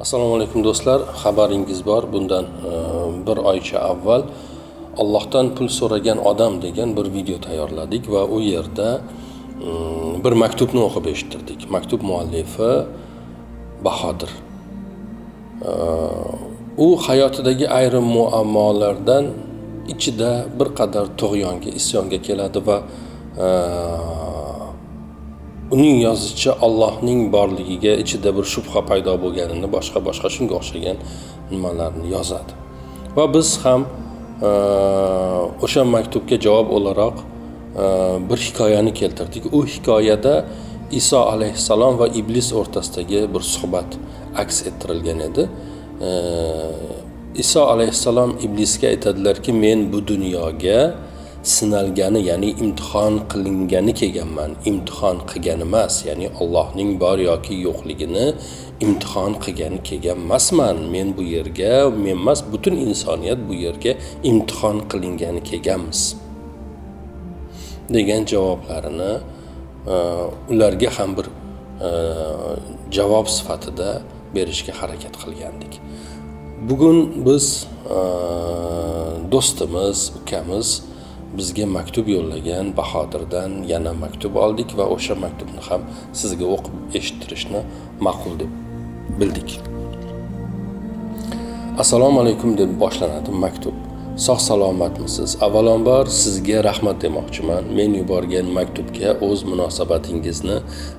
assalomu alaykum do'stlar. Xabaringiz bor. Bundan e, bir oycha avval allohdan pul so'ragan odam degan bir video tayyorladik va u yerda e, bir maktubni o'qib eshittirdik. Maktub muallifi bahodir. E, u hayotidagi ayrim muammolardan ichida bir qadar tug'yonga isyonga keladi va e, uning yozishicha allohning borligiga ichida bir shubha paydo bo'lganini boshqa boshqa shunga o'xshagan nimalarni yozadi. Va biz ham e, o'sha maktubga javob o'laroq e, bir hikoyani keltirdik. U hikoyada iso alayhissalom va iblis o'rtasidagi bir suhbat aks ettirilgan edi. E, iso alayhissalom iblisga aytadilarki men bu dunyoga sinalgani ya'ni imtihon qilingani kelganman. Imtihon qilgani emas ya'ni allohning bor yoki yo'qligini imtihon qilgani kelgan emasman. Men bu yerga men emas butun insoniyat bu yerga imtihon qilingani kelganmiz. degan javoblarini e, ularga ham bir e, javob sifatida berishga harakat qilgandik. Bugun biz e, do'stimiz ukamiz bizga maktub yo'llagan bahodirdan yana maktub oldik va o'sha maktubni ham sizga o'qib eshittirishni ma'qul deb bildik. Assalomu alaykum deb boshlanadi maktub. Sog' salomatmisiz? Avvalambor sizga rahmat demoqchiman. Men yuborgan maktubga o'z munosabatingizni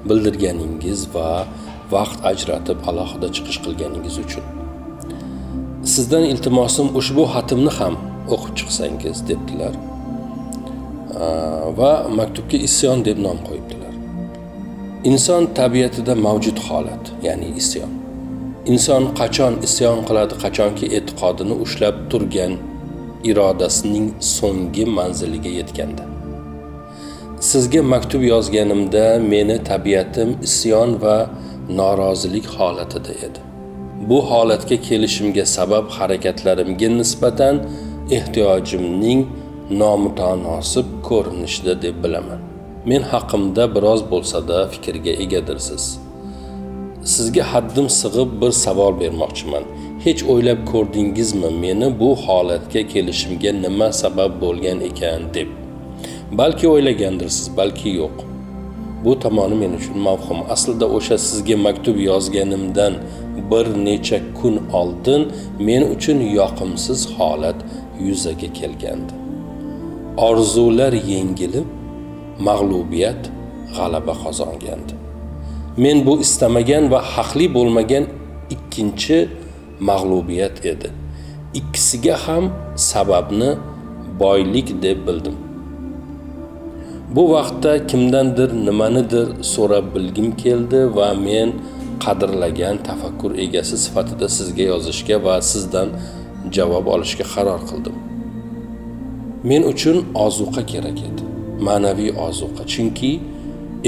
bildirganingiz va vaqt ajratib alohida chiqish qilganingiz uchun. Sizdan iltimosim ushbu xatimni ham o'qib chiqsangiz debdilar. Va maktubga isyon deb nom qo'yibdilar. Inson tabiatida mavjud holat ya'ni isyon. Inson qachon isyon qiladi qachonki e'tiqodini ushlab turgan irodasining so'nggi manziliga yetganda. Sizga maktub yozganimda meni tabiatim isyon va norozilik holatida edi. Bu holatga kelishimga sabab harakatlarimga nisbatan ehtiyojimning nomutanosib ko'rinishda deb bilaman. Men haqimda biroz bo'lsada fikrga egadirsiz. Sizga haddim sig'ib bir savol bermoqchiman. Hech o'ylab ko'rdingizmi meni bu holatga kelishimga nima sabab bo'lgan ekan deb. Balki o'ylagandirsiz balki yo'q. Bu tomoni men uchun mavhum. Aslida o'sha sizga maktub yozganimdan bir necha kun oldin men uchun yoqimsiz holat yuzaga kelgandi. Orzular yengilib mag'lubiyat g'alaba qozongandi. Men bu istamagan va haqli bo'lmagan ikkinchi mag'lubiyat edi. Ikkisiga ham sababni boylik deb bildim. Bu vaqtda kimdandir nimanidir so'rab bilgim keldi va men qadrlagan tafakkur egasi sifatida sizga yozishga va sizdan javob olishga qaror qildim. Men uchun ozuqa kerak edi. Ma'naviy ozuqa chunki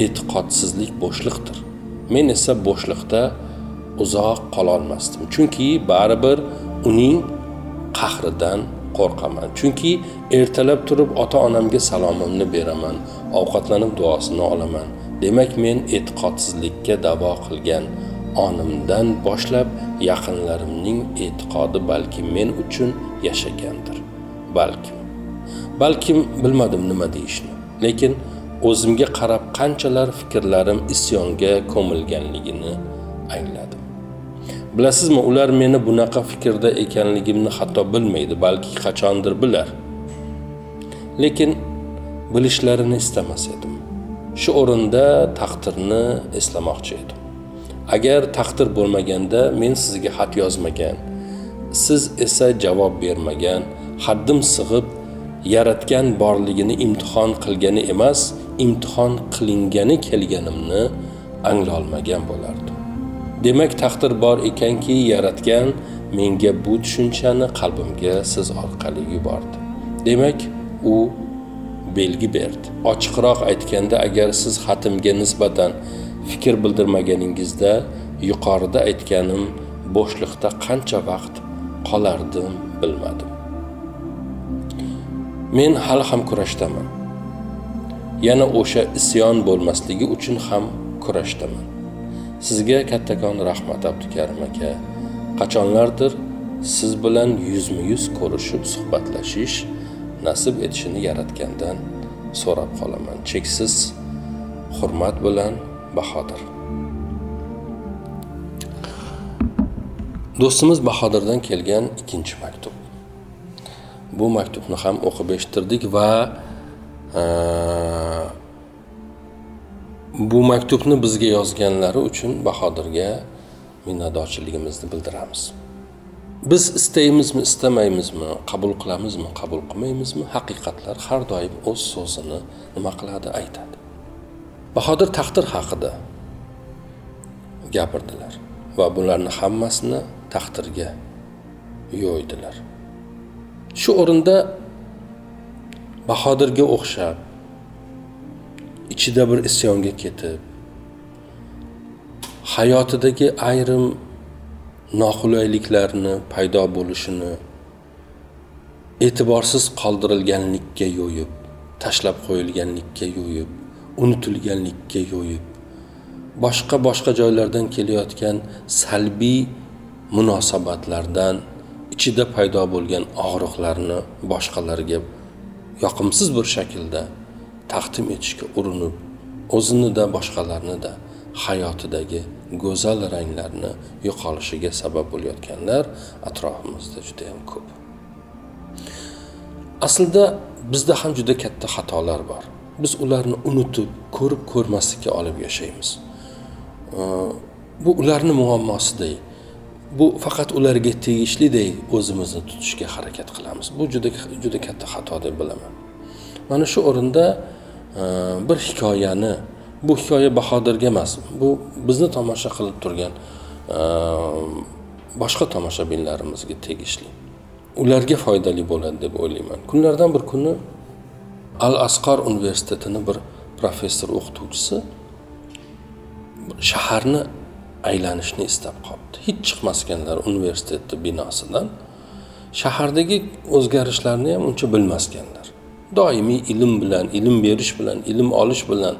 e'tiqodsizlik bo'shliqdir. Men esa bo'shliqda uzoq qololmasdim chunki baribir uning qahridan qo'rqaman. Chunki ertalab turib ota onamga salomimni beraman ovqatlanib duosini olaman. Demak men e'tiqodsizlikka davo qilgan onimdan boshlab yaqinlarimning e'tiqodi balki men uchun yashagandir balkim balkim bilmadim nima deyishni. Lekin o'zimga qarab qanchalar fikrlarim isyonga ko'milganligini angladim. Bilasizmi ular meni bunaqa fikrda ekanligimni hatto bilmaydi balki qachondir bilar. Lekin bilishlarini istamas edim. Shu o'rinda taqdirni eslamoqchi edim. Agar taqdir bo'lmaganda men sizga xat yozmagan siz esa javob bermagan haddim sig'ib yaratgan borligini imtihon qilgani emas imtihon qilingani kelganimni anglolmagan bo'lardim. Demak taqdir bor ekanki yaratgan menga bu tushunchani qalbimga siz orqali yubordi. Demak u belgi berdi. Ochiqroq aytganda agar siz xatimga nisbatan fikr bildirmaganingizda yuqorida aytganim bo'shliqda qancha vaqt qolardim bilmadim. Men hali ham kurashdaman. Yana o'sha isyon bo'lmasligi uchun ham kurashdaman. Sizga kattakon rahmat abdukarim aka. Qachonlardir siz bilan yuzma yuz ko'rishib suhbatlashish nasib etishini yaratgandan so'rab qolaman. Cheksiz hurmat bilan bahodir. Do'stimiz bahodirdan kelgan ikkinchi maktub. Bu maktubni ham o'qib eshittirdik va e, bu maktubni bizga yozganlari uchun bahodirga minnatdorchiligimizni bildiramiz. Biz istaymizmi istamaymizmi qabul qilamizmi qabul qilmaymizmi haqiqatlar har doim o'z so'zini nima qiladi aytadi. Bahodir taqdir haqida gapirdilar va bularni hammasini taqdirga yo'ydilar. Shu o'rinda bahodirga o'xshab ichida bir isyonga ketib hayotidagi ayrim noqulayliklarni paydo bo'lishini e'tiborsiz qoldirilganlikka yo'yib tashlab qo'yilganlikka yo'yib unutilganlikka yo'yib boshqa boshqa joylardan kelayotgan salbiy munosabatlardan ichida paydo bo'lgan og'riqlarni boshqalarga yoqimsiz bir shaklda taqdim etishga urinib o'zinida boshqalarnida hayotidagi go'zal ranglarni yo'qolishiga sabab bo'layotganlar atrofimizda juda yam ko'p. Aslida bizda ham juda katta xatolar bor. Biz ularni unutib ko'rib ko'rmaslikka olib yashaymiz. Bu ularni muammosiday bu faqat ularga tegishliday o'zimizni tutishga harakat qilamiz. Bu juda juda katta xato deb bilaman. Mana shu o'rinda e, bir hikoyani bu hikoya bahodirga emas bu bizni tomosha qilib turgan e, boshqa tomoshabinlarimizga tegishli. Ularga foydali bo'ladi deb o'ylayman. Kunlardan bir kuni al asqor universitetini bir professor o'qituvchisi shaharni aylanishni istab qoldi. Hech chiqmasganlar universitetni binosidan shahardagi o'zgarishlarni ham uncha bilmasganlar. Doimiy ilm bilan ilm berish bilan ilm olish bilan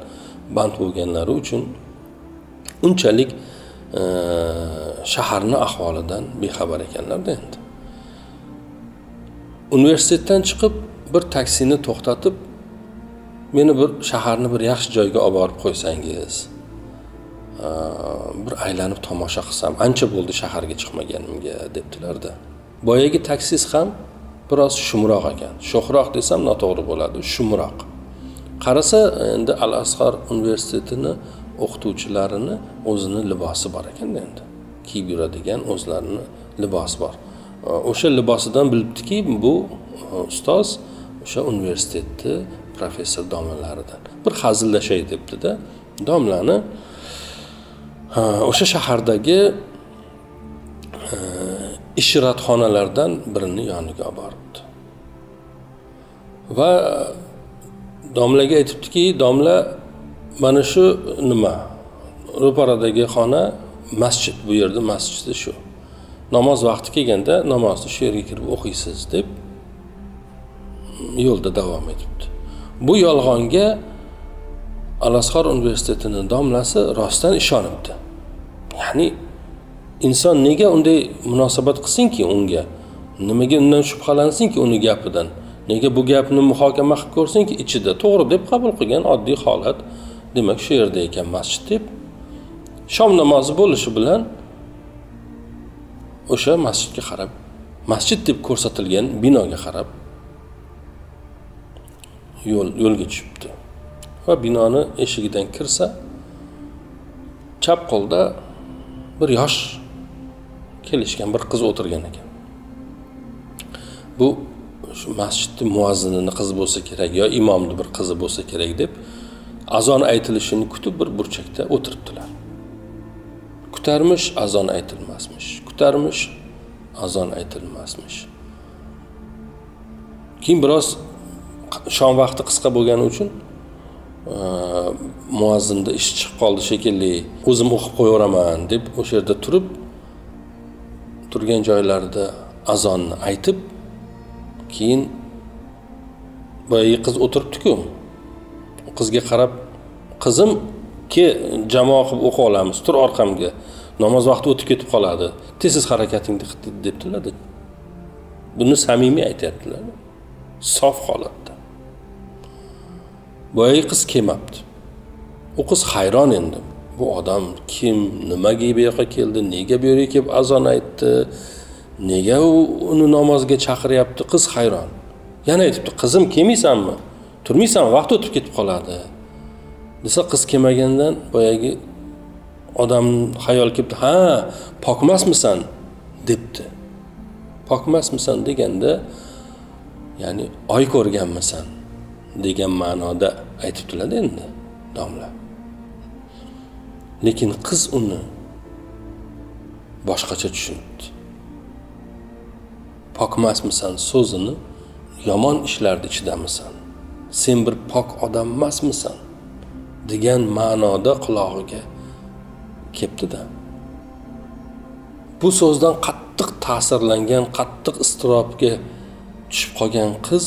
band bo'lganlari uchun unchalik e, shaharni ahvolidan bexabar ekanlarda endi. Universitetdan chiqib bir taksini to'xtatib meni bir shaharni bir yaxshi joyga olib borib qo'ysangiz bir aylanib tomosha qilsam ancha bo'ldi shaharga chiqmaganimga debdilarda. Boyagi taksis ham biroz shumroq ekan. Sho'xroq desam noto'g'ri bo'ladi shumroq. Qarasa endi al asqar universitetini o'qituvchilarini o'zini libosi bor ekanda endi. Kiyib yuradigan o'zlarini libosi bor. O'sha libosidan bilibdiki bu ustoz o'sha universitetni professor domlalaridan bir hazillashay debdida domlani o'sha shahardagi e, ishratxonalardan birini yoniga olib boribdi. Va domlaga aytibdiki domla mana shu nima? Ro'paradagi xona masjid. Bu yerda masjidi shu. Namoz vaqti kelganda namozni shu yerga kirib o'qiysiz deb mm, yo'lda davom etibdi. Bu yolg'onga al asqor universitetini domlasi rostdan ishonibdi. Ya'ni inson nega unday munosabat qilsinki unga? Nimaga undan shubhalansinki uni gapidan? Nega bu gapni muhokama qilib ko'rsinki ichida? To'g'ri deb qabul qilgan oddiy holat. Demak shu yerda ekan masjid deb. Shom namozi bo'lishi bilan o'sha masjidga qarab masjid deb ko'rsatilgan binoga qarab yo'l yo'lga tushibdi. Va binoni eshigidan kirsa chap qo'lda bir yosh kelishgan bir qiz o'tirgan ekan. Bu shu masjidni muazzinini qizi bo'lsa kerak yo imomni bir qizi bo'lsa kerak deb azon aytilishini kutib bir burchakda o'tiribdilar. Kutarmish azon aytilmasmish kutarmish azon aytilmasmish. Keyin biroz shom vaqti qisqa bo'lgani uchun muazzinda ish chiqib qoldi shekilli o'zim o'qib qo'yaveraman deb o'sha yerda turib turgan joylarida azonni aytib keyin boyagi e, qiz o'tiribdiku. Qizga qarab qizim ke jamoa qilib o'qib olamiz tur orqamga. Namoz vaqti o'tib ketib qoladi. Tez tez harakatingni qil debdilarda. Buni samimiy aytyaptilar. Sof holatda. Boyagi e, qiz kelmabdi. U qiz hayron endi. Bu odam kim nimaga bu yoqqa keldi nega bu yerga kelib azon aytdi nega u uni namozga chaqiryapti? Qiz hayron. Yana aytibdi qizim kelmaysanmi? Turmaysan vaqt o'tib ketib qoladi. Desa qiz kelmagandan boyagi odam xayol kelibdi ha pokmasmisan? debdi. Pokmasmisan? deganda ya'ni oy ko'rganmisan? degan ma'noda aytibdilarda endi domla. Lekin qiz uni boshqacha tushunibdi. Pokmasmisan so'zini yomon ishlarni ichidamisan sen bir pok odam emasmisan degan ma'noda qulog'iga kelibdida bu so'zdan qattiq ta'sirlangan qattiq iztirobga tushib qolgan qiz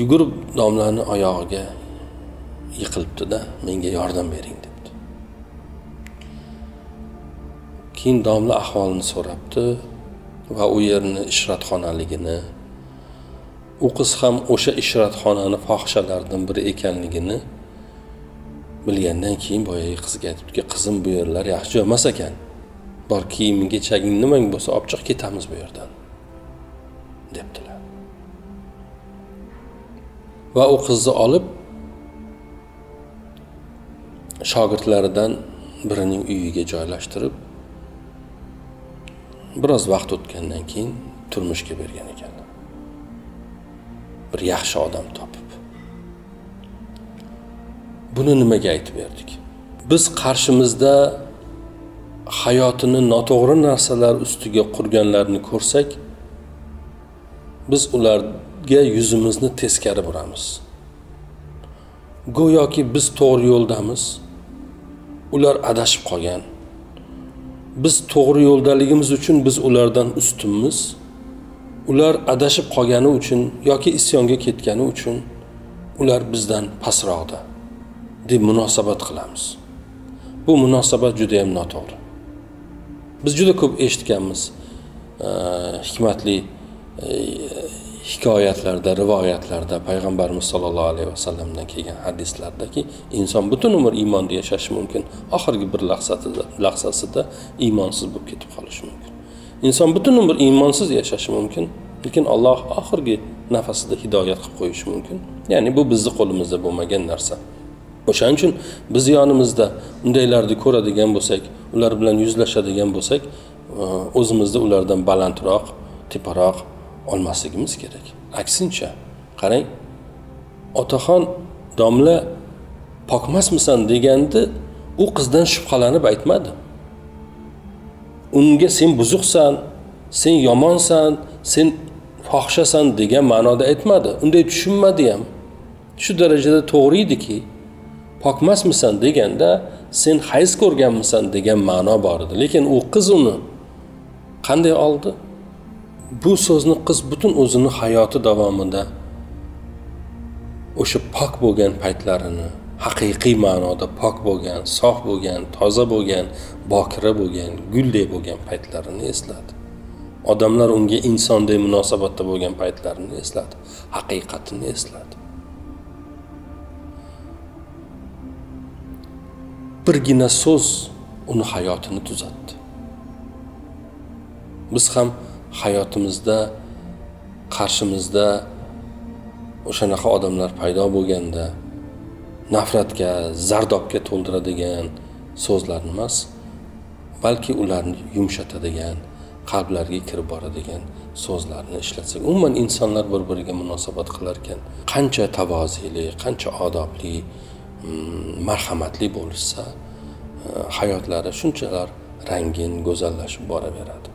yugurib domlani oyog'iga yiqilibdida menga yordam bering debdi. Keyin domla ahvolini so'rabdi va u yerni ishratxonaligini u qiz ham o'sha ishratxonani fohishalaridan biri ekanligini bilgandan keyin boyagi qizga aytibdiki qizim bu yerlar yaxshi joy emas ekan. Bor kiyiming kechaging nimang bo'lsa olib chiq ketamiz bu yerdan debdilar. Va u qizni olib shogirdlaridan birining uyiga joylashtirib biroz vaqt o'tgandan keyin turmushga bergan ekan. Bir yaxshi odam topib. Buni nimaga aytib berdik? Biz qarshimizda hayotini noto'g'ri narsalar ustiga qurganlarni ko'rsak biz ularga yuzimizni teskari buramiz. Go'yoki biz to'g'ri yo'ldamiz. Ular adashib qolgan. Biz to'g'ri yo'ldaligimiz uchun biz ulardan ustunmiz. Ular adashib qolgani uchun yoki isyonga ketgani uchun ular bizdan pastroqda deb munosabat qilamiz. Bu munosabat juda yam noto'g'ri. Biz juda ko'p eshitganmiz hikmatli hikoyatlarda rivoyatlarda payg'ambarimiz sollallohu alayhi vasallamdan kelgan hadislardaki inson butun umr iymonda yashashi mumkin. Oxirgi bir lahzasida lahzasida iymonsiz bo'lib ketib qolishi mumkin. Inson butun umr iymonsiz yashashi mumkin lekin alloh oxirgi nafasida hidoyat qilib qo'yishi mumkin. Ya'ni bu bizni qo'limizda bo'lmagan narsa. O'shaning uchun biz yonimizda undaylarni ko'radigan bo'lsak ular bilan yuzlashadigan bo'lsak o'zimizni ulardan balandroq teparoq olmasligimiz kerak. Aksincha qarang otaxon domla pokmasmisan deganda u qizdan shubhalanib aytmadi. Unga sen buzuqsan sen yomonsan sen fohishasan degan ma'noda aytmadi. Unday tushunmadi ham shu darajada to'g'ri ediki pokmasmisan deganda sen hayz ko'rganmisan degan ma'no bor edi. Lekin u qiz uni qanday oldi? Bu so'zni qiz butun o'zini hayoti davomida o'sha pok bo'lgan paytlarini haqiqiy ma'noda pok bo'lgan sof bo'lgan toza bo'lgan bokira bo'lgan gulday bo'lgan paytlarini esladi. Odamlar unga insonday munosabatda bo'lgan paytlarini esladi haqiqatini esladi. Birgina so'z uni hayotini tuzatdi. Biz ham hayotimizda qarshimizda o'shanaqa odamlar paydo bo'lganda nafratga zardobga to'ldiradigan so'zlarni emas balki ularni yumshatadigan qalblarga kirib boradigan so'zlarni ishlatsak. Umuman insonlar bir biriga munosabat qilar ekan qancha tavozili qancha odobli mm, marhamatli bo'lishsa e, hayotlari shunchalar rangin go'zallashib boraveradi.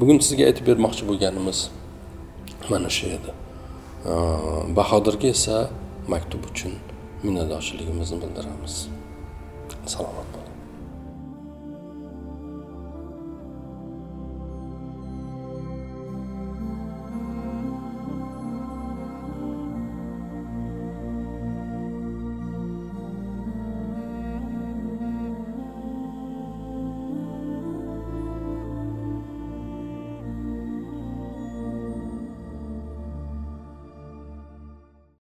Bugun sizga aytib bermoqchi bo'lganimiz mana shu edi. Bahodirga esa maktub uchun minnatdorchiligimizni bildiramiz. Salomat